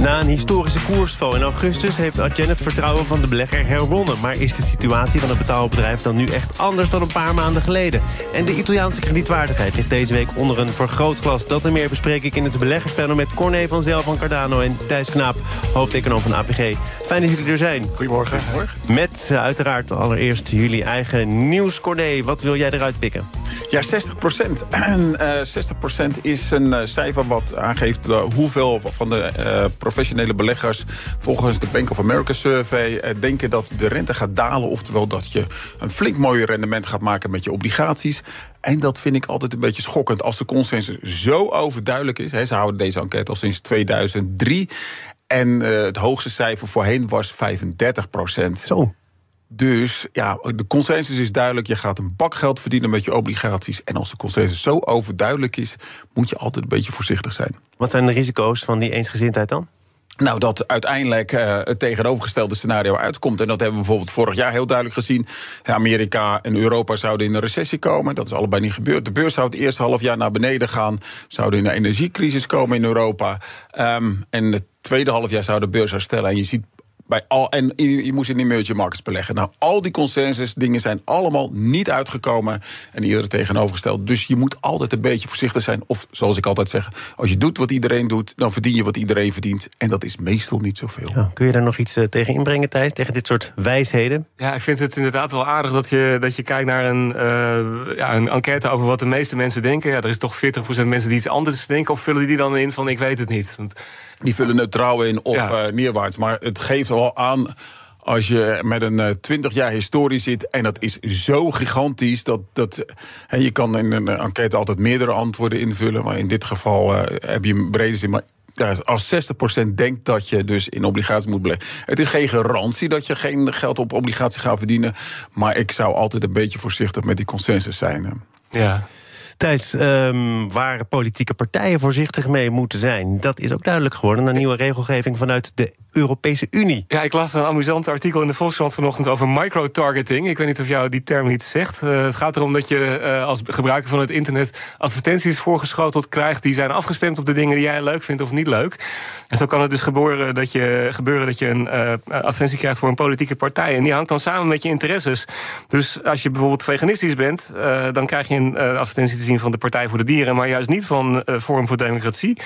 Na een historische koersval in augustus heeft Adyen het vertrouwen van de belegger herwonnen. Maar is de situatie van het betaalbedrijf dan nu echt anders dan een paar maanden geleden? En de Italiaanse kredietwaardigheid ligt deze week onder een vergrootglas. Dat en meer bespreek ik in het beleggerspanel met Corné van Zel van Cardano en Thijs Knaap, hoofdeconoom van APG. Fijn dat jullie er zijn. Goedemorgen. Met uh, uiteraard allereerst jullie eigen nieuws. Corné, wat wil jij eruit pikken? Ja, 60 procent. En uh, 60 procent is een uh, cijfer wat aangeeft hoeveel van de professionele beleggers volgens de Bank of America survey uh, denken dat de rente gaat dalen. Oftewel dat je een flink mooi rendement gaat maken met je obligaties. En dat vind ik altijd een beetje schokkend als de consensus zo overduidelijk is. Hè, ze houden deze enquête al sinds 2003. En uh, het hoogste cijfer voorheen was 35 procent. Zo. Dus ja, de consensus is duidelijk. Je gaat een bak geld verdienen met je obligaties. En als de consensus zo overduidelijk is, moet je altijd een beetje voorzichtig zijn. Wat zijn de risico's van die eensgezindheid dan? Nou, dat uiteindelijk uh, het tegenovergestelde scenario uitkomt. En dat hebben we bijvoorbeeld vorig jaar heel duidelijk gezien. Amerika en Europa zouden in een recessie komen. Dat is allebei niet gebeurd. De beurs zou het eerste half jaar naar beneden gaan. Zouden in een energiecrisis komen in Europa. Um, en het tweede half jaar zou de beurs herstellen. En je ziet bij al, en je, je moest in emerging markets beleggen. Nou, al die consensus dingen zijn allemaal niet uitgekomen. En iedereen tegenovergesteld. Dus je moet altijd een beetje voorzichtig zijn. Of zoals ik altijd zeg, als je doet wat iedereen doet, dan verdien je wat iedereen verdient. En dat is meestal niet zoveel. Ja, kun je daar nog iets uh, tegen inbrengen, Thijs? Tegen dit soort wijsheden? Ja, ik vind het inderdaad wel aardig dat je, dat je kijkt naar een, uh, ja, een enquête over wat de meeste mensen denken. Ja, er is toch 40% mensen die iets anders denken. Of vullen die dan in van ik weet het niet? Want die vullen neutraal in of ja. uh, neerwaarts. Maar het geeft wel aan als je met een uh, 20 jaar historie zit en dat is zo gigantisch dat, dat he, je kan in een enquête altijd meerdere antwoorden invullen, maar in dit geval uh, heb je een brede zin. Maar ja, als 60% denkt dat je dus in obligaties moet beleggen. Het is geen garantie dat je geen geld op obligatie gaat verdienen, maar ik zou altijd een beetje voorzichtig met die consensus zijn. Ja. Thijs, um, waar politieke partijen voorzichtig mee moeten zijn... dat is ook duidelijk geworden. Een nieuwe regelgeving vanuit de Europese Unie. Ja, ik las een amusant artikel in de Volkskrant vanochtend over microtargeting. Ik weet niet of jou die term iets zegt. Uh, het gaat erom dat je uh, als gebruiker van het internet advertenties voorgeschoteld krijgt die zijn afgestemd op de dingen die jij leuk vindt of niet leuk. En zo kan het dus gebeuren dat je, gebeuren dat je een uh, advertentie krijgt voor een politieke partij. En die hangt dan samen met je interesses. Dus als je bijvoorbeeld veganistisch bent, dan krijg je een advertentie te zien van de Partij voor de Dieren, maar juist niet van Forum voor Democratie.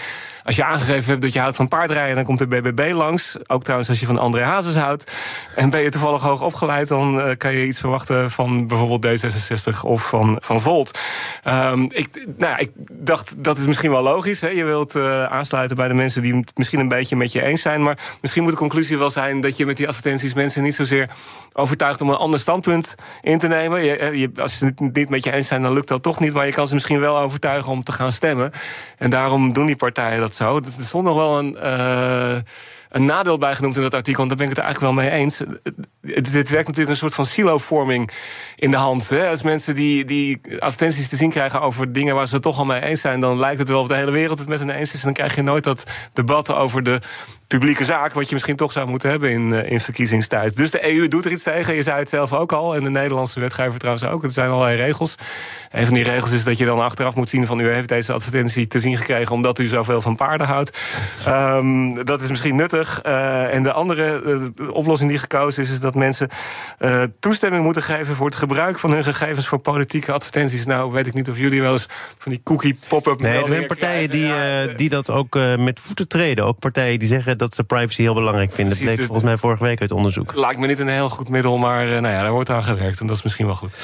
Als je aangegeven hebt dat je houdt van paardrijden, dan komt de BBB langs. Ook trouwens als je van André Hazes houdt. En ben je toevallig hoog opgeleid, dan uh, kan je iets verwachten van bijvoorbeeld D66 of van, van Volt. Um, ik, nou, ik dacht, dat is misschien wel logisch. Hè? Je wilt uh, aansluiten bij de mensen die het misschien een beetje met je eens zijn. Maar misschien moet de conclusie wel zijn dat je met die advertenties mensen niet zozeer overtuigt om een ander standpunt in te nemen. Je, je, als ze het niet met je eens zijn, dan lukt dat toch niet. Maar je kan ze misschien wel overtuigen om te gaan stemmen. En daarom doen die partijen dat zo. Er stond nog wel een. Een nadeel bij genoemd in dat artikel. En daar ben ik het eigenlijk wel mee eens. Dit werkt natuurlijk een soort van silovorming in de hand. Hè? Als mensen die, die advertenties te zien krijgen over dingen waar ze het toch al mee eens zijn, dan lijkt het wel of de hele wereld het met hen eens is. En dan krijg je nooit dat debat over de publieke zaak, wat je misschien toch zou moeten hebben in, in verkiezingstijd. Dus de EU doet er iets tegen. Je zei het zelf ook al. En de Nederlandse wetgever trouwens ook. Er zijn allerlei regels. Een van die regels is dat je dan achteraf moet zien van u heeft deze advertentie te zien gekregen omdat u zoveel van paarden houdt. Um, dat is misschien nuttig. Uh, en de andere uh, oplossing die gekozen is, is dat mensen uh, toestemming moeten geven voor het gebruik van hun gegevens voor politieke advertenties. Nou, weet ik niet of jullie wel eens van die cookie pop-up. Nee, er zijn partijen die, die dat ook met voeten treden. Ook partijen die zeggen dat ze privacy heel belangrijk vinden. Precies, dat bleek dus volgens mij vorige week uit onderzoek. Lijkt me niet een heel goed middel, maar nou ja, daar wordt aan gewerkt. En dat is misschien wel goed.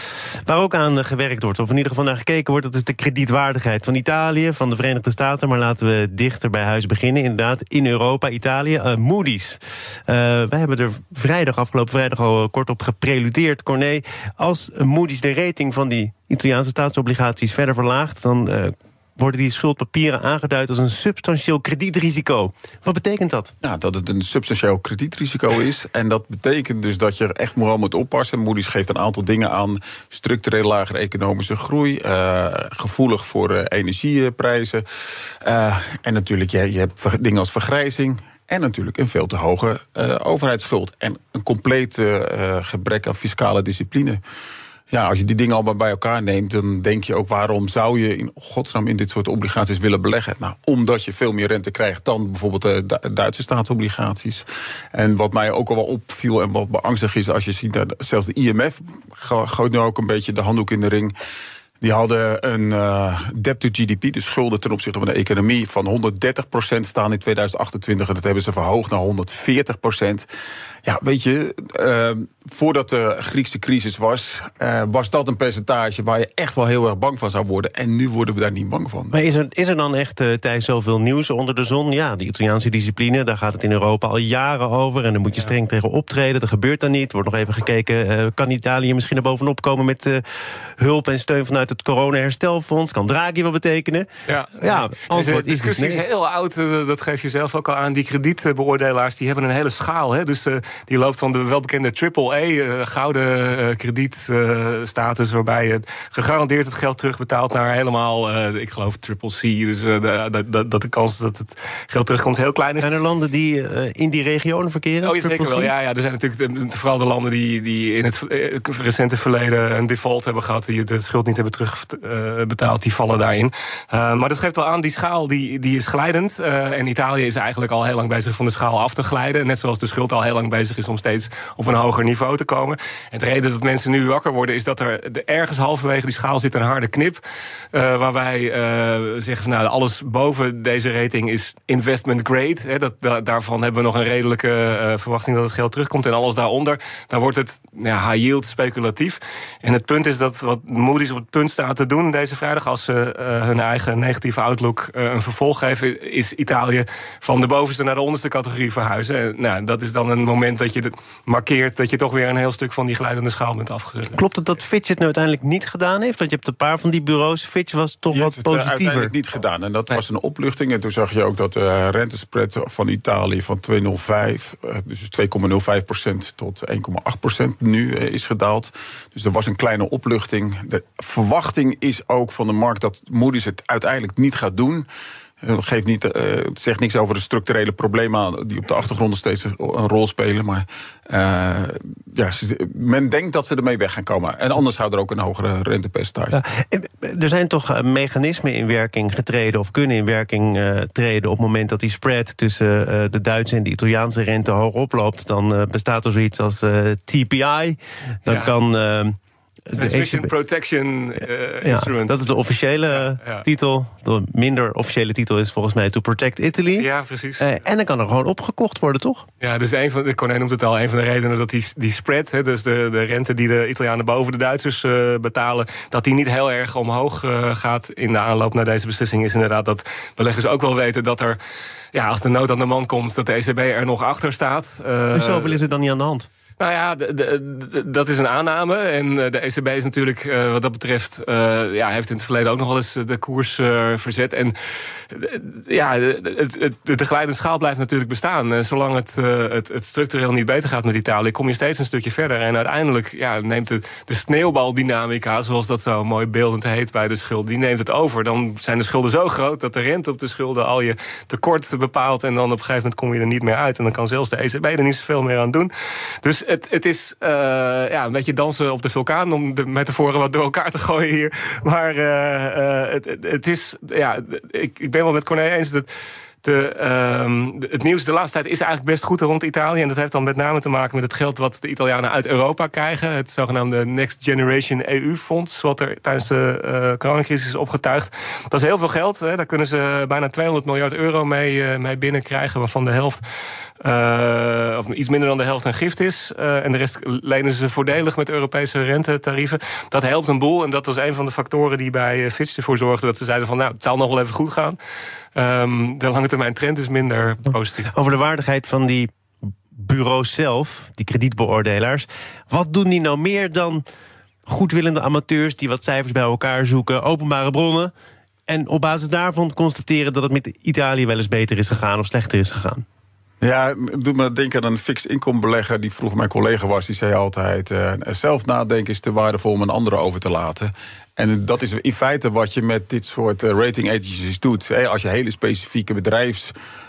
Waar ook aan gewerkt wordt, of in ieder geval naar gekeken wordt, dat is de kredietwaardigheid van Italië, van de Verenigde Staten. Maar laten we dichter bij huis beginnen. Inderdaad, in Europa, Italië. Uh, Moody's. Uh, wij hebben er vrijdag, afgelopen vrijdag al kort op gepreludeerd, Corné. Als Moody's de rating van die Italiaanse staatsobligaties verder verlaagt, dan worden die schuldpapieren aangeduid als een substantieel kredietrisico. Wat betekent dat? Nou, dat het een substantieel kredietrisico is. En dat betekent dus dat je er echt moet oppassen. Moody's geeft een aantal dingen aan. Structureel lagere economische groei. Gevoelig voor energieprijzen. En natuurlijk, je, je hebt dingen als vergrijzing. En natuurlijk een veel te hoge uh, overheidsschuld. En een compleet uh, gebrek aan fiscale discipline. Ja, als je die dingen allemaal bij elkaar neemt, dan denk je ook waarom zou je in godsnaam in dit soort obligaties willen beleggen? Nou, omdat je veel meer rente krijgt dan bijvoorbeeld de Duitse staatsobligaties. En wat mij ook al wel opviel en wat beangstig is, als je ziet dat zelfs de IMF gooit nu ook een beetje de handdoek in de ring. Die hadden een uh, debt to GDP, de schulden ten opzichte van de economie, van 130% staan in 2028. En dat hebben ze verhoogd naar 140%. Ja, weet je, uh, voordat de Griekse crisis was, uh, was dat een percentage waar je echt wel heel erg bang van zou worden. En nu worden we daar niet bang van. Maar is er, is er dan echt uh, tijdens zoveel nieuws onder de zon? Ja, de Italiaanse discipline, daar gaat het in Europa al jaren over. En daar moet je streng tegen optreden. Dat gebeurt dan niet. Er wordt nog even gekeken, uh, kan Italië misschien er bovenop komen met hulp en steun vanuit het corona-herstelfonds? Kan Draghi wat betekenen? Ja, ja antwoord de discussie is, dus is heel oud, dat geef je zelf ook al aan. Die kredietbeoordelaars die hebben een hele schaal. Hè? Dus die loopt van de welbekende triple uh, gouden uh, kredietstatus, waarbij je gegarandeerd het geld terugbetaalt naar helemaal, uh, ik geloof, triple C. Dus dat, dat de kans dat het geld terugkomt heel klein is. Zijn er landen die in die regionen verkeren? Oh, ja, zeker wel. Ja, ja, er zijn natuurlijk vooral de landen die, die in het recente verleden een default hebben gehad, die de schuld niet hebben terugbetaald, die vallen daarin. maar dat geeft wel aan, die schaal die, die is glijdend. en Italië is eigenlijk al heel lang bezig van de schaal af te glijden. Net zoals de schuld al heel lang bezig is om steeds op een hoger niveau te komen. En de reden dat mensen nu wakker worden is dat er ergens halverwege die schaal zit een harde knip. Uh, waarbij uh, zeggen van nou, alles boven deze rating is investment grade. Hè, dat, da, daarvan hebben we nog een redelijke uh, verwachting dat het geld terugkomt. En alles daaronder, dan wordt het ja, high yield speculatief. En het punt is dat wat Moody's op het punt staat te doen deze vrijdag, als ze hun eigen negatieve outlook een vervolg geven, is Italië van de bovenste naar de onderste categorie verhuizen. En, nou, dat is dan een moment dat je markeert dat je toch weer een heel stuk van die glijdende schaal bent afgezet. Klopt het dat Fitch het nu uiteindelijk niet gedaan heeft? Want je hebt een paar van die bureaus. Fitch was toch wat het positiever. uiteindelijk niet gedaan. En dat nee. was een opluchting. En toen zag je ook dat de rentespread van Italië van 2,05, dus 2,05% tot 1,8% nu is gedaald. Dus er was een kleine opluchting. De verwachting is ook van de markt dat Moody's het uiteindelijk niet gaat doen. Het, geeft niet, uh, het zegt niks over de structurele problemen die op de achtergrond steeds een rol spelen. Maar uh, ja, men denkt dat ze ermee weg gaan komen. En anders zou er ook een hogere rentepercentage. Ja, er zijn toch mechanismen in werking getreden of kunnen in werking uh, treden op het moment dat die spread tussen de Duitse en de Italiaanse rente hoog oploopt. Dan bestaat er zoiets als TPI. Dan ja. kan Transmission Protection uh, Instrument. Dat is de officiële titel. De minder officiële titel is volgens mij To Protect Italy. Ja, precies. Uh, en dan kan er gewoon opgekocht worden, toch? Ja, dus een van de noemt het al. Een van de redenen dat die, die spread, hè, dus de, de rente die de Italianen boven de Duitsers uh, betalen, dat die niet heel erg omhoog gaat in de aanloop naar deze beslissing, is inderdaad dat beleggers ook wel weten dat er, ja, als de nood aan de man komt, dat de ECB er nog achter staat. dus zoveel is er dan niet aan de hand? Nou ja, dat is een aanname. En de ECB is natuurlijk uh, wat dat betreft... Uh, ja, heeft in het verleden ook nog wel eens de koers verzet. En ja, het, de glijdende schaal blijft natuurlijk bestaan. Zolang het, het, structureel niet beter gaat met Italië... kom je steeds een stukje verder. En uiteindelijk ja, neemt de, de sneeuwbaldynamica... zoals dat zo mooi beeldend heet bij de schuld... die neemt het over. Dan zijn de schulden zo groot dat de rente op de schulden... al je tekort bepaalt en dan op een gegeven moment kom je er niet meer uit. En dan kan zelfs de ECB er niet zoveel meer aan doen. Dus het, het is uh, ja, een beetje dansen op de vulkaan, om de metaforen wat door elkaar te gooien hier. Maar uh, uh, het, het, is, ja, ik, ik ben wel met Corné eens dat. De, uh, het nieuws de laatste tijd is eigenlijk best goed rond Italië. En dat heeft dan met name te maken met het geld wat de Italianen uit Europa krijgen. Het zogenaamde Next Generation EU-fonds, wat er tijdens de uh, coronacrisis is opgetuigd. Dat is heel veel geld. Hè. Daar kunnen ze bijna 200 miljard euro mee, mee binnenkrijgen, waarvan de helft uh, of iets minder dan de helft een gift is. Uh, en de rest lenen ze voordelig met Europese rentetarieven. Dat helpt een boel. En dat was een van de factoren die bij Fitch ervoor zorgde dat ze zeiden van nou, het zal nog wel even goed gaan. Um, de lange termijn trend is minder positief. Over de waardigheid van die bureaus zelf, die kredietbeoordelaars. Wat doen die nou meer dan goedwillende amateurs die wat cijfers bij elkaar zoeken, openbare bronnen? En op basis daarvan constateren dat het met Italië wel eens beter is gegaan of slechter is gegaan. Ja, doe me denken aan een fixed income belegger die vroeger mijn collega was. Die zei altijd: uh, zelf nadenken is te waardevol om een andere over te laten. En dat is in feite wat je met dit soort rating agencies doet. Als je hele specifieke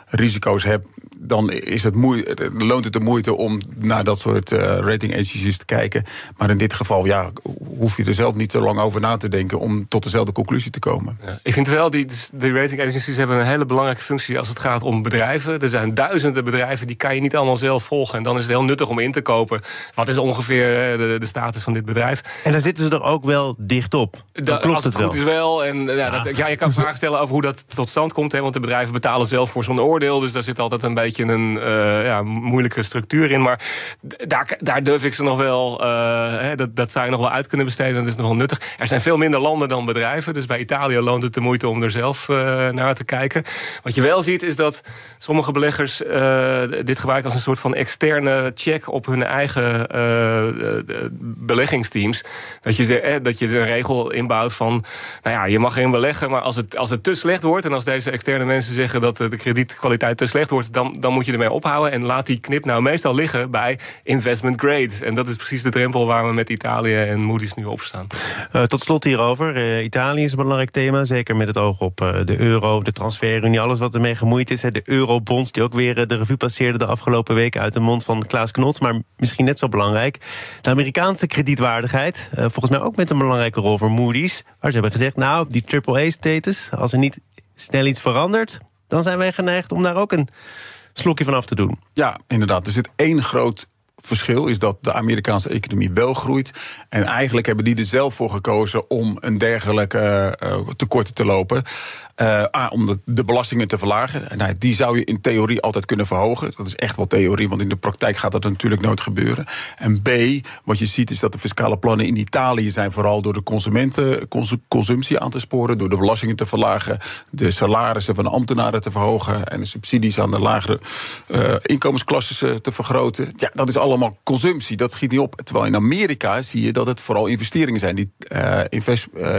bedrijfsrisico's hebt, dan is het loont het de moeite om naar dat soort uh, rating agencies te kijken. Maar in dit geval ja, hoef je er zelf niet te lang over na te denken om tot dezelfde conclusie te komen. Ja, ik vind wel, die, de rating agencies hebben een hele belangrijke functie als het gaat om bedrijven. Er zijn duizenden bedrijven, die kan je niet allemaal zelf volgen. En dan is het heel nuttig om in te kopen. Wat is ongeveer de, de status van dit bedrijf? En daar zitten ze er ook wel dicht op. klopt als het, het goed is wel. En ja, Dat, ja, je kan vragen stellen over hoe dat tot stand komt. Hè, want de bedrijven betalen zelf voor zo'n oordeel. Dus daar zit altijd een beetje een uh, ja, moeilijke structuur in. Maar daar, daar durf ik ze nog wel. Uh, dat, dat zou je nog wel uit kunnen besteden. Dat is nog wel nuttig. Er zijn veel minder landen dan bedrijven. Dus bij Italië loont het de moeite om er zelf uh, naar te kijken. Wat je wel ziet is dat sommige beleggers dit gebruiken als een soort van externe check op hun eigen beleggingsteams. Dat je, dat je een regel inbouwt van. Nou ja, je mag erin beleggen, maar als het, als het te slecht wordt. en als deze externe mensen zeggen dat de kredietkwaliteit te slecht wordt. dan, dan moet je ermee ophouden. En laat die knip nou meestal liggen bij investment grade. En dat is precies de drempel waar we met Italië en Moody's nu op staan. Uh, tot slot hierover. Uh, Italië is een belangrijk thema. Zeker met het oog op uh, de euro, de transferunie, alles wat ermee gemoeid is. De eurobonds die ook weer de revue passeerden de afgelopen weken uit de mond van Klaas Knot. Maar misschien net zo belangrijk. De Amerikaanse kredietwaardigheid. volgens mij ook met een belangrijke rol voor Moody's. Waar ze hebben gezegd, nou, die AAA-status, als er niet snel iets verandert, dan zijn wij geneigd om daar ook een slokje van af te doen. Ja, inderdaad. Er zit één groot verschil is dat de Amerikaanse economie wel groeit. En eigenlijk hebben die er zelf voor gekozen om een dergelijke uh, tekorten te lopen. Uh, A, om de, de, belastingen te verlagen. Nou, die zou je in theorie altijd kunnen verhogen. Dat is echt wel theorie, want in de praktijk gaat dat natuurlijk nooit gebeuren. En B, wat je ziet is dat de fiscale plannen in Italië zijn vooral door de consumenten consumptie aan te sporen, door de belastingen te verlagen, de salarissen van de ambtenaren te verhogen en de subsidies aan de lagere uh, inkomensklassen te vergroten. Ja, dat is allemaal consumptie. Dat schiet niet op. Terwijl in Amerika zie je dat het vooral investeringen zijn. Die uh,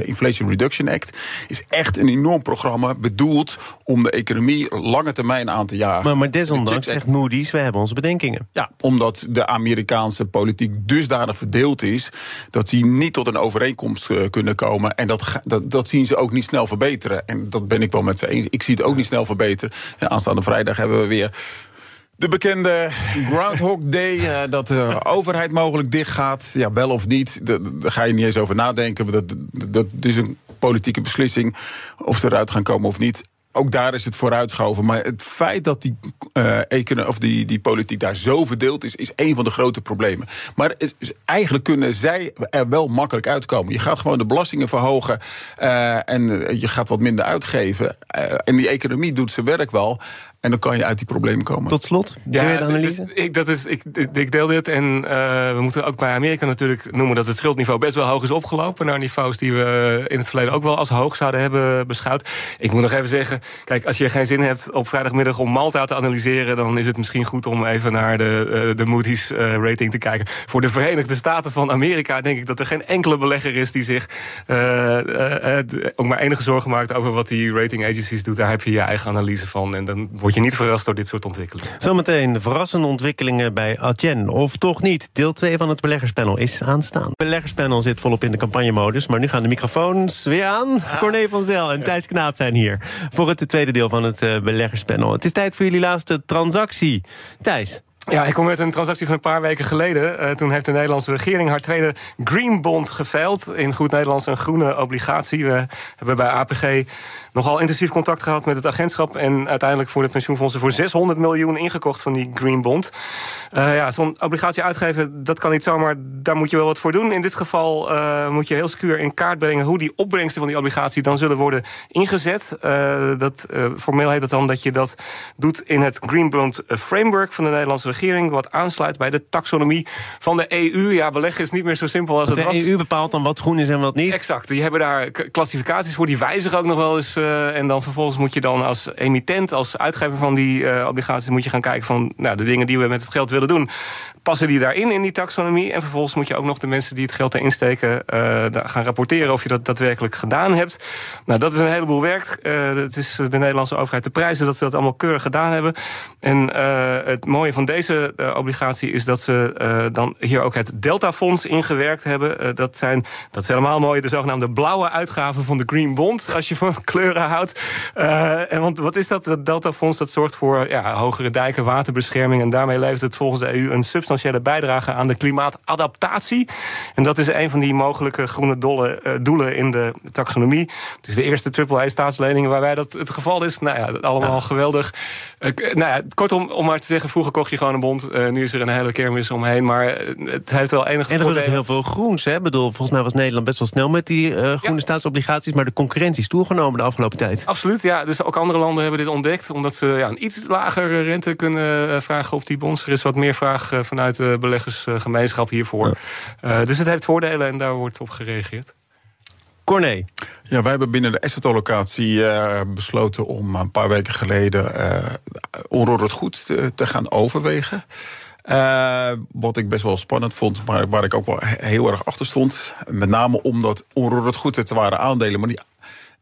Inflation Reduction Act is echt een enorm programma bedoeld om de economie lange termijn aan te jagen. Maar, maar desondanks zegt Moody's, we hebben onze bedenkingen. Ja, omdat de Amerikaanse politiek dusdanig verdeeld is... dat die niet tot een overeenkomst uh, kunnen komen. En dat, dat, dat, zien ze ook niet snel verbeteren. En dat ben ik wel met ze eens. Ik zie het ook niet snel verbeteren. En aanstaande vrijdag hebben we weer de bekende Groundhog Day, uh, dat de overheid mogelijk dicht gaat. Ja, wel of niet, daar ga je niet eens over nadenken. Dat, dat, dat is een politieke beslissing of ze eruit gaan komen of niet ook daar is het vooruitgeschoven. Maar het feit dat die, uh, of die, die politiek daar zo verdeeld is, is een van de grote problemen. Maar eigenlijk kunnen zij er wel makkelijk uitkomen. Je gaat gewoon de belastingen verhogen uh, en je gaat wat minder uitgeven. En die economie doet zijn werk wel. En dan kan je uit die problemen komen. Tot slot, ja, de analyse? Dus ik, dat is, ik, ik deel dit. En uh, we moeten ook bij Amerika natuurlijk noemen dat het schuldniveau best wel hoog is opgelopen. Naar niveaus die we in het verleden ook wel als hoog zouden hebben beschouwd. Ik moet nog even zeggen, kijk, als je geen zin hebt op vrijdagmiddag om Malta te analyseren, dan is het misschien goed om even naar de, uh, de Moody's uh, rating te kijken. Voor de Verenigde Staten van Amerika denk ik dat er geen enkele belegger is die zich ook maar enige zorgen maakt over wat die rating agencies doen. Daar heb je je eigen analyse van. En dan word je niet verrast door dit soort ontwikkelingen. Zometeen verrassende ontwikkelingen bij Adyen. Of toch niet? Deel 2 van het beleggerspanel is aanstaan. Het beleggerspanel zit volop in de campagnemodus. Maar nu gaan de microfoons weer aan. Ah. Corné van Zel en Thijs Knaap zijn hier. Voor het tweede deel van het uh, beleggerspanel. Het is tijd voor jullie laatste transactie. Thijs. Ja, ik kom met een transactie van een paar weken geleden. Uh, toen heeft de Nederlandse regering haar tweede Green Bond geveild. In goed Nederlands een groene obligatie. We hebben bij APG nogal intensief contact gehad met het agentschap. En uiteindelijk voor de pensioenfondsen voor 600 miljoen ingekocht van die Green Bond. Uh, ja, zo'n obligatie uitgeven, dat kan niet zomaar. Daar moet je wel wat voor doen. In dit geval uh, moet je heel secuur in kaart brengen hoe die opbrengsten van die obligatie dan zullen worden ingezet. Dat, formeel heet het dan dat je dat doet in het Green Bond Framework van de Nederlandse regering wat aansluit bij de taxonomie van de EU. Ja, beleggen is niet meer zo simpel als het de was. De EU bepaalt dan wat groen is en wat niet? Exact. Die hebben daar klassificaties voor. Die wijzigen ook nog wel eens. Uh, en dan vervolgens moet je dan als emittent, als uitgever van die uh, obligaties... moet je gaan kijken van nou, de dingen die we met het geld willen doen... passen die daarin, in die taxonomie? En vervolgens moet je ook nog de mensen die het geld erin steken... Uh, gaan rapporteren of je dat daadwerkelijk gedaan hebt. Nou, dat is een heleboel werk. het is de Nederlandse overheid te prijzen dat ze dat allemaal keurig gedaan hebben. En het mooie van deze obligatie is dat ze dan hier ook het Delta-fonds ingewerkt hebben. dat, zijn, dat is helemaal mooi, de zogenaamde blauwe uitgaven van de Green Bond... als je van kleuren houdt. En want wat is dat? Dat Delta-fonds dat zorgt voor ja, hogere dijken, waterbescherming... en daarmee levert het volgens de EU een substantiële bijdrage... aan de klimaatadaptatie. En dat is een van die mogelijke groene dolle, doelen in de taxonomie. Het is de eerste AAA-staatslening waarbij dat het geval is. Nou ja, allemaal geweldig. Nou ja, kortom, om maar te zeggen, vroeger kocht je gewoon bond. nu is er een hele kermis omheen, maar het heeft wel enige En er ook heel veel groens, hè? Ik bedoel, volgens mij was Nederland best wel snel met die groene ja. staatsobligaties... maar de concurrentie is toegenomen de afgelopen tijd. Absoluut, ja. Dus ook andere landen hebben dit ontdekt... omdat ze ja, een iets lagere rente kunnen vragen op die bonds. Er is wat meer vraag vanuit de beleggersgemeenschap hiervoor. Ja. Dus het heeft voordelen en daar wordt op gereageerd. Corné. Ja, wij hebben binnen de asset-allocatie uh, besloten om een paar weken geleden uh, onroerend goed te, te gaan overwegen. Uh, wat ik best wel spannend vond, maar waar ik ook wel heel erg achter stond. Met name omdat onroerend goed het waren aandelen, maar die,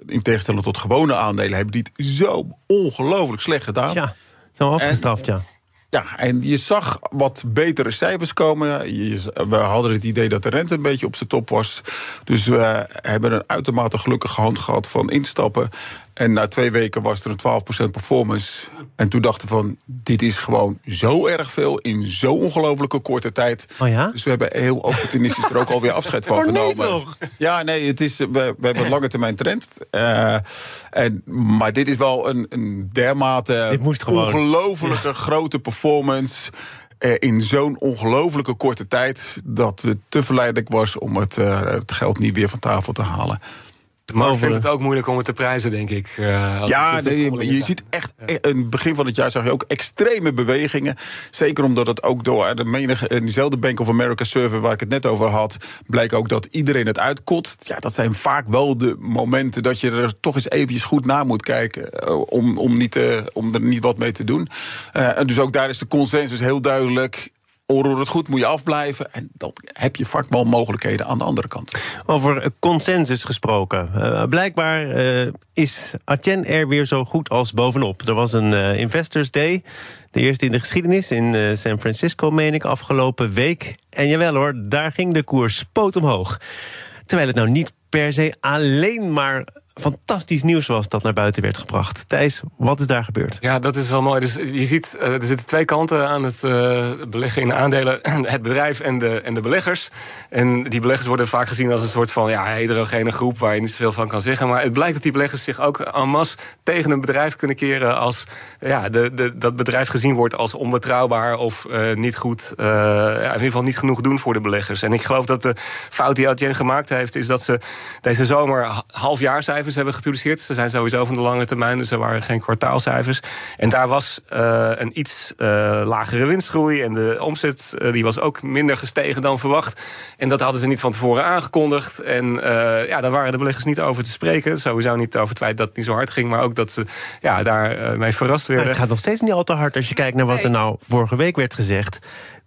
in tegenstelling tot gewone aandelen, hebben die het zo ongelooflijk slecht gedaan. Ja, zo afgestraft, ja. Ja, en je zag wat betere cijfers komen. Je, we hadden het idee dat de rente een beetje op zijn top was. Dus we hebben een uitermate gelukkige hand gehad van instappen. En na twee weken was er een 12% performance. En toen dachten we van, dit is gewoon zo erg veel in zo ongelofelijke korte tijd. Oh ja? Dus we hebben heel opportunistisch er ook alweer afscheid van genomen. toch? Ja, nee, het is, we, we hebben een lange termijn trend. Uh, en, maar dit is wel een, een dermate ongelofelijke ja. grote performance uh, in zo'n ongelofelijke korte tijd dat het te verleidelijk was om het, uh, het geld niet weer van tafel te halen. De markt vindt het ook moeilijk om het te prijzen, denk ik. Uh, ja, nee, je ziet echt... in het begin van het jaar zag je ook extreme bewegingen. Zeker omdat het ook door de menige... in diezelfde Bank of America server waar ik het net over had... blijkt ook dat iedereen het uitkotst. Ja, dat zijn vaak wel de momenten dat je er toch eens eventjes goed naar moet kijken... Uh, om, om, niet, uh, om er niet wat mee te doen. Uh, dus ook daar is de consensus heel duidelijk onroerend goed moet je afblijven. En dan heb je vaak wel mogelijkheden aan de andere kant. Over consensus gesproken. Uh, blijkbaar uh, is Atjen er weer zo goed als bovenop. Er was een uh, Investors Day. De eerste in de geschiedenis in San Francisco, meen ik, afgelopen week. En jawel hoor, daar ging de koers poot omhoog. Terwijl het nou niet per se alleen maar fantastisch nieuws was dat naar buiten werd gebracht. Thijs, wat is daar gebeurd? Ja, dat is wel mooi. Dus je ziet, er zitten twee kanten aan het uh, beleggen in aandelen. Het bedrijf en de, en de beleggers. En die beleggers worden vaak gezien als een soort van ja, heterogene groep... waar je niet zoveel van kan zeggen. Maar het blijkt dat die beleggers zich ook en masse tegen een bedrijf kunnen keren... als ja, de, dat bedrijf gezien wordt als onbetrouwbaar of uh, niet goed... In ieder geval niet genoeg doen voor de beleggers. En ik geloof dat de fout die Adyen gemaakt heeft... is dat ze deze zomer halfjaarcijfers hebben gepubliceerd. Ze zijn sowieso van de lange termijn, dus er waren geen kwartaalcijfers. En daar was uh, een iets uh, lagere winstgroei. En de omzet uh, die was ook minder gestegen dan verwacht. En dat hadden ze niet van tevoren aangekondigd. En ja, daar waren de beleggers niet over te spreken. Sowieso niet over het feit dat het niet zo hard ging, maar ook dat ze ja, daarmee verrast werden. Maar het gaat nog steeds niet al te hard als je kijkt naar wat nee. er nou vorige week werd gezegd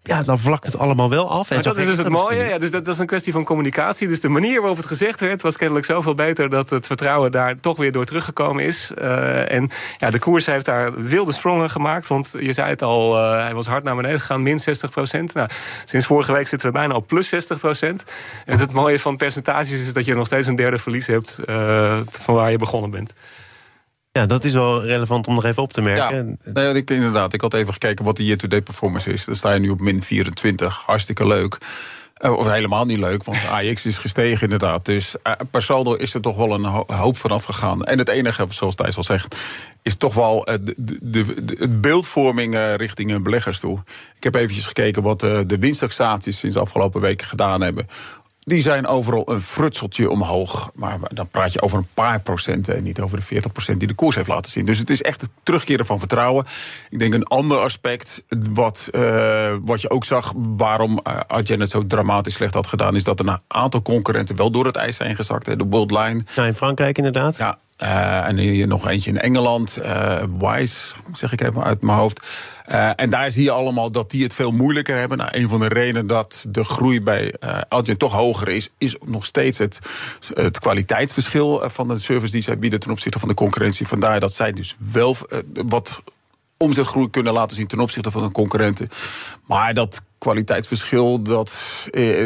ja, dan vlakt het allemaal wel af. En dat is dus het mooie. Ja, dus dat, dat, is een kwestie van communicatie. Dus de manier waarop het gezegd werd, was kennelijk zoveel beter dat het vertrouwen daar toch weer door teruggekomen is. Uh, en ja, de koers heeft daar wilde sprongen gemaakt. Want je zei het al, uh, hij was hard naar beneden gegaan, min 60 procent. Nou, sinds vorige week zitten we bijna op plus 60 procent. En het mooie van percentages is dat je nog steeds een derde verlies hebt uh, van waar je begonnen bent. Ja, dat is wel relevant om nog even op te merken. Ja, nou ja, ik, inderdaad. Ik had even gekeken wat de year-to-date performance is. Dan sta je nu op min 24. Hartstikke leuk. Uh, of helemaal niet leuk, want AX is gestegen inderdaad. Dus uh, per saldo is er toch wel een ho hoop vanaf gegaan. En het enige, zoals Thijs al zegt, is toch wel uh, de, de, beeldvorming richting beleggers toe. Ik heb eventjes gekeken wat de winsttaxaties sinds de afgelopen weken gedaan hebben die zijn overal een frutseltje omhoog. Maar dan praat je over een paar procenten en niet over de 40 procent die de koers heeft laten zien. Dus het is echt het terugkeren van vertrouwen. Ik denk een ander aspect, wat, uh, wat je ook zag, waarom uh, Adyen het zo dramatisch slecht had gedaan, is dat er een aantal concurrenten wel door het ijs zijn gezakt. Hè. De World Line. Ja, in Frankrijk inderdaad. Ja, uh, en hier nog eentje in Engeland, uh, Wise, zeg ik even uit mijn hoofd. Uh, en daar zie je allemaal dat die het veel moeilijker hebben. Nou, een van de redenen dat de groei bij uh, toch hoger is, is nog steeds het, het kwaliteitsverschil van de service die zij bieden ten opzichte van de concurrentie. Vandaar dat zij dus wel wat omzetgroei kunnen laten zien ten opzichte van hun concurrenten. Maar dat kwaliteitsverschil, dat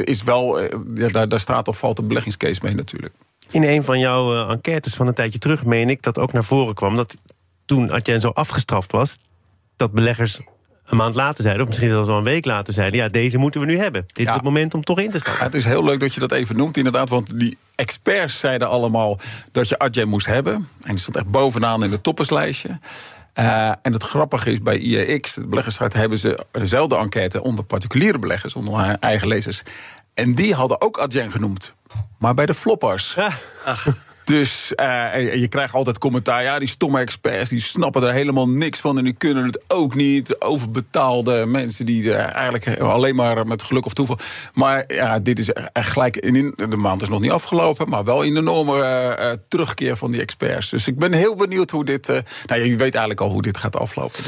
is wel, daar, daar staat of valt een beleggingscase mee natuurlijk. In een van jouw uh, enquêtes van een tijdje terug, meen ik, dat ook naar voren kwam dat toen Adyen zo afgestraft was, dat beleggers een maand later zeiden, of misschien zelfs wel een week later zeiden: ja, deze moeten we nu hebben. Dit ja. is het moment om toch in te stappen. Ja, het is heel leuk dat je dat even noemt, inderdaad. Want die experts zeiden allemaal dat je Adyen moest hebben. En die stond echt bovenaan in het topperslijstje. Uh, en het grappige is, bij IEX, de beleggerssite, hebben ze dezelfde enquête onder particuliere beleggers, onder haar eigen lezers. En die hadden ook Adyen genoemd. Maar bij de floppers. Ja. Ach. Dus uh, je krijgt altijd commentaar. Ja, die stomme experts die snappen er helemaal niks van. En die kunnen het ook niet. Overbetaalde mensen die eigenlijk alleen maar met geluk of toeval. Maar ja, dit is echt gelijk. In, de maand is nog niet afgelopen. Maar wel de enorme uh, terugkeer van die experts. Dus ik ben heel benieuwd hoe dit. nou, je weet eigenlijk al hoe dit gaat aflopen.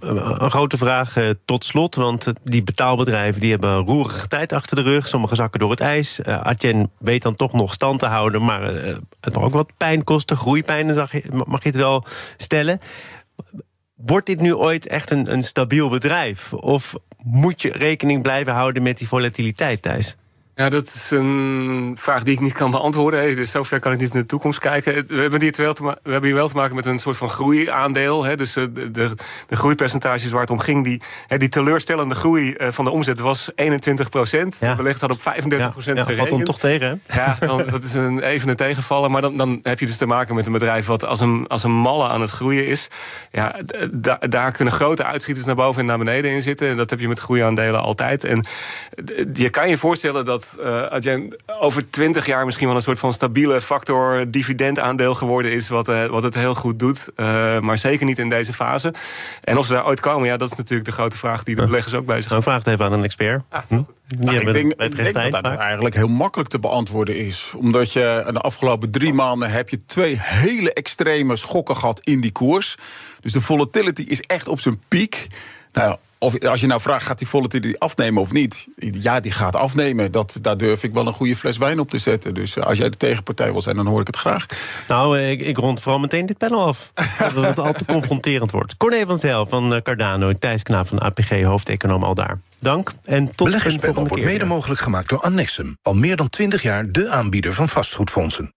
Een grote vraag tot slot. Want die betaalbedrijven die hebben een roerige tijd achter de rug. Sommige zakken door het ijs. Adyen weet dan toch nog stand te houden. Maar het mag ook wat pijn kosten, groeipijn, mag je het wel stellen. Wordt dit nu ooit echt een, een stabiel bedrijf? Of moet je rekening blijven houden met die volatiliteit, Thijs? Ja, dat is een vraag die ik niet kan beantwoorden. Dus zover kan ik niet in de toekomst kijken. We hebben hier, wel te we hebben hier wel te maken met een soort van groeiaandeel. Hè. Dus de, de, de groeipercentages waar het om ging, die, die teleurstellende groei van de omzet was 21 procent. Ja. Beleggers hadden op 35 procent ja, gerekend. valt dan toch tegen, hè? Ja, dan, dat is een, even een tegenvallen. Maar dan, dan heb je dus te maken met een bedrijf wat als een, als een malle aan het groeien is. Ja, da, daar kunnen grote uitschieters naar boven en naar beneden in zitten. En dat heb je met groeiaandelen altijd. En je kan je voorstellen dat uh, Adyen over twintig jaar misschien wel een soort van stabiele factor dividendaandeel geworden is, wat, uh, wat het heel goed doet. Uh, maar zeker niet in deze fase. En of ze daar ooit komen, ja, dat is natuurlijk de grote vraag die de beleggers ook bezig Nou, vraag het even aan een expert. Ah, hm? Nou, ik denk, ik denk dat dat eigenlijk heel makkelijk te beantwoorden is. Omdat je de afgelopen drie maanden heb je twee hele extreme schokken gehad in die koers. Dus de volatility is echt op zijn piek. Nou, of als je nou vraagt, gaat die volatility afnemen of niet? Ja, die gaat afnemen. Dat, daar durf ik wel een goede fles wijn op te zetten. Dus als jij de tegenpartij wil zijn, dan hoor ik het graag. Nou, ik, ik rond vooral meteen dit panel af. dat het al te confronterend wordt. Corné van Zijl van Cardano, Thijs Knaap van APG, hoofdeconoom al daar. Dank en tot de volgende wordt mede mogelijk gemaakt door Annexum. Al meer dan 20 jaar de aanbieder van vastgoedfondsen.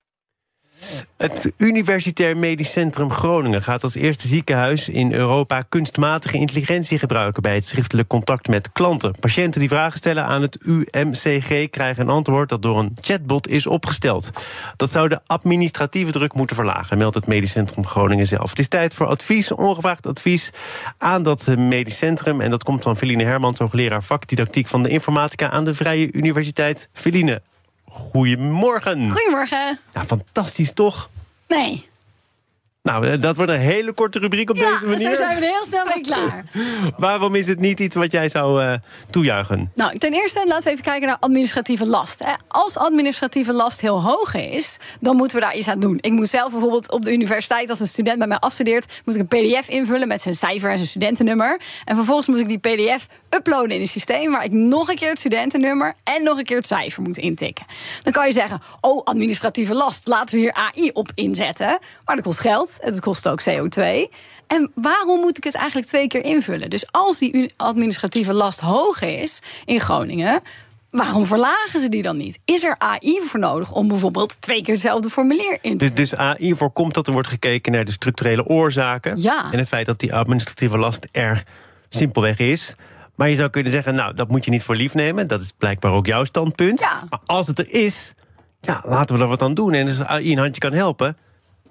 Het Universitair Medisch Centrum Groningen gaat als eerste ziekenhuis in Europa kunstmatige intelligentie gebruiken bij het schriftelijk contact met klanten. Patiënten die vragen stellen aan het UMCG krijgen een antwoord dat door een chatbot is opgesteld. Dat zou de administratieve druk moeten verlagen, meldt het Medisch Centrum Groningen zelf. Het is tijd voor advies, ongevraagd advies aan dat medisch centrum. En dat komt van Feline Hermans, hoogleraar vakdidactiek van de informatica aan de Vrije Universiteit. Feline, Goedemorgen. Goedemorgen. Ja, fantastisch toch? Nee. Nou, eh, dat wordt een hele korte rubriek op ja, deze manier. Ja, zo zijn we heel snel mee klaar. Waarom is het niet iets wat jij zou uh, toejuichen? Nou, ten eerste laten we even kijken naar administratieve last. Als administratieve last heel hoog is, dan moeten we daar iets aan doen. Ik moet zelf bijvoorbeeld op de universiteit, als een student bij mij afstudeert... moet ik een pdf invullen met zijn cijfer en zijn studentennummer. En vervolgens moet ik die pdf uploaden in een systeem... waar ik nog een keer het studentennummer en nog een keer het cijfer moet intikken. Dan kan je zeggen, oh, administratieve last, laten we hier AI op inzetten. Maar dat kost geld. Het kost ook CO2. En waarom moet ik het eigenlijk twee keer invullen? Dus als die administratieve last hoog is in Groningen, Waarom verlagen ze die dan niet? Is er AI voor nodig om bijvoorbeeld twee keer hetzelfde formulier in te dus, dus AI voorkomt dat er wordt gekeken naar de structurele oorzaken. Ja. En het feit dat die administratieve last er simpelweg is. Maar je zou kunnen zeggen, nou, dat moet je niet voor lief nemen. Dat is blijkbaar ook jouw standpunt. Ja. Maar als het er is, ja, laten we er wat aan doen. En als AI een handje kan helpen,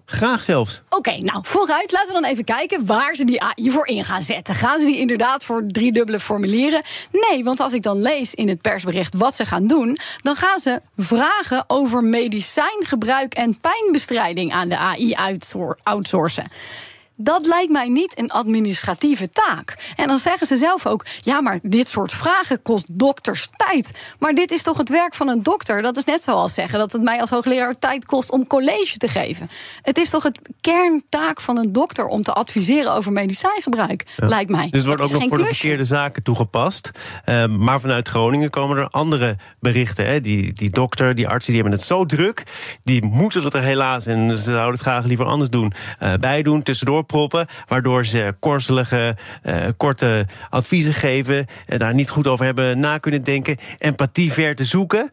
Graag zelfs. Oké, nou vooruit. Laten we dan even kijken waar ze die AI voor in gaan zetten. Gaan ze die inderdaad voor driedubbele formulieren? Nee, want als ik dan lees in het persbericht wat ze gaan doen, dan gaan ze vragen over medicijngebruik en pijnbestrijding aan de AI outsourcen. Dat lijkt mij niet een administratieve taak. En dan zeggen ze zelf ook: ja, maar dit soort vragen kost dokters tijd. Maar dit is toch het werk van een dokter? Dat is net zoals zeggen dat het mij als hoogleraar tijd kost om college te geven. Het is toch het kerntaak van een dokter om te adviseren over medicijngebruik, lijkt mij. Dus het wordt ook nog voor de verkeerde zaken toegepast. Uh, maar vanuit Groningen komen er andere berichten. Hè? Die, die dokter, die artsen, die hebben het zo druk. Die moeten het er helaas, en ze zouden het graag liever anders doen, uh, bij doen. Tussendoor waardoor ze korzelige, uh, korte adviezen geven, en daar niet goed over hebben na kunnen denken, empathie ver te zoeken.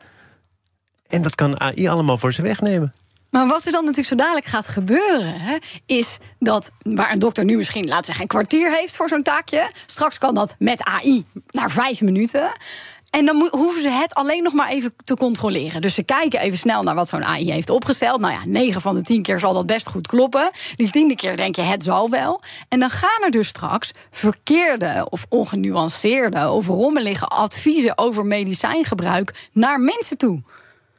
En dat kan AI allemaal voor ze wegnemen. Maar wat er dan natuurlijk zo dadelijk gaat gebeuren, hè, is dat waar een dokter nu misschien, laten we zeggen, een kwartier heeft voor zo'n taakje, straks kan dat met AI naar vijf minuten. En dan hoeven ze het alleen nog maar even te controleren. Dus ze kijken even snel naar wat zo'n AI heeft opgesteld. Nou ja, 9 van de 10 keer zal dat best goed kloppen. Die tiende keer denk je, het zal wel. En dan gaan er dus straks verkeerde of ongenuanceerde of rommelige adviezen over medicijngebruik naar mensen toe.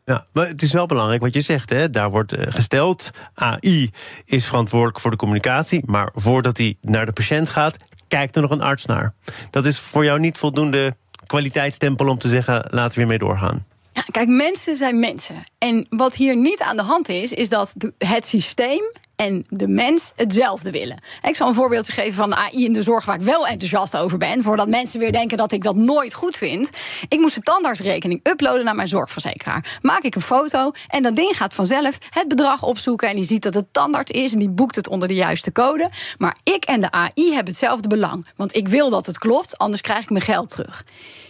Ja, maar het is wel belangrijk wat je zegt. Hè? Daar wordt eh, gesteld, AI is verantwoordelijk voor de communicatie... maar voordat hij naar de patiënt gaat, kijkt er nog een arts naar. Dat is voor jou niet voldoende kwaliteitstempel om te zeggen: laten we weer mee doorgaan? Ja, kijk, mensen zijn mensen. En wat hier niet aan de hand is, is dat het systeem en de mens hetzelfde willen. Ik zal een voorbeeldje geven van de AI in de zorg waar ik wel enthousiast over ben, voordat mensen weer denken dat ik dat nooit goed vind. Ik moest de tandartsrekening uploaden naar mijn zorgverzekeraar. Maak ik een foto en dat ding gaat vanzelf het bedrag opzoeken en die ziet dat het tandarts is en die boekt het onder de juiste code. Maar ik en de AI hebben hetzelfde belang, want ik wil dat het klopt, anders krijg ik mijn geld terug.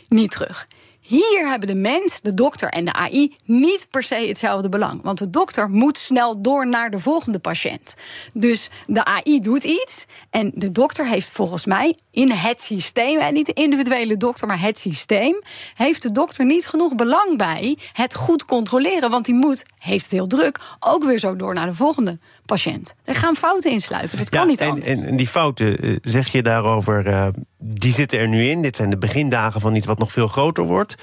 Niet terug. Hier hebben de mens, de dokter en de AI niet per se hetzelfde belang. Want de dokter moet snel door naar de volgende patiënt. Dus de AI doet iets. En de dokter heeft volgens mij in het systeem, en niet de individuele dokter, maar het systeem, heeft de dokter niet genoeg belang bij het goed controleren. Want die moet, heeft het heel druk, ook weer zo door naar de volgende patiënt. Er gaan fouten insluipen. Dat kan niet en, En, die fouten, eh, zeg je daarover, uh, die zitten er nu in. Dit zijn de begindagen van iets wat nog veel groter wordt.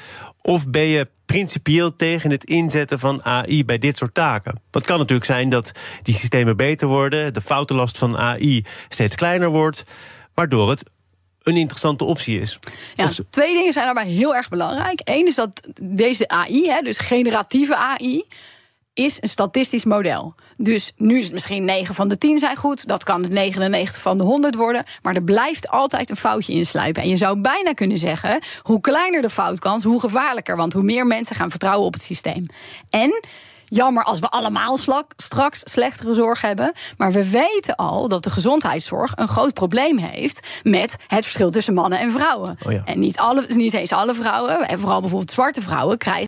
Of ben je principieel tegen het inzetten van AI bij dit soort taken? Het kan natuurlijk zijn dat die systemen beter worden, de foutenlast van AI steeds kleiner wordt, waardoor het een interessante optie is. Ja, twee dingen zijn daarbij heel erg belangrijk. Eén is dat deze AI, hè, dus generatieve AI, is een statistisch model. Dus nu is het misschien 9 van de 10 zijn goed. Dat kan het 99 van de 100 worden. Maar er blijft altijd een foutje insluipen. En je zou bijna kunnen zeggen: hoe kleiner de foutkans, hoe gevaarlijker. Want hoe meer mensen gaan vertrouwen op het systeem. En jammer als we allemaal straks slechtere zorg hebben. Maar we weten al dat de gezondheidszorg een groot probleem heeft met het verschil tussen mannen en vrouwen. Oh ja. En niet, alle, niet eens alle vrouwen, en vooral bijvoorbeeld zwarte vrouwen, krijgen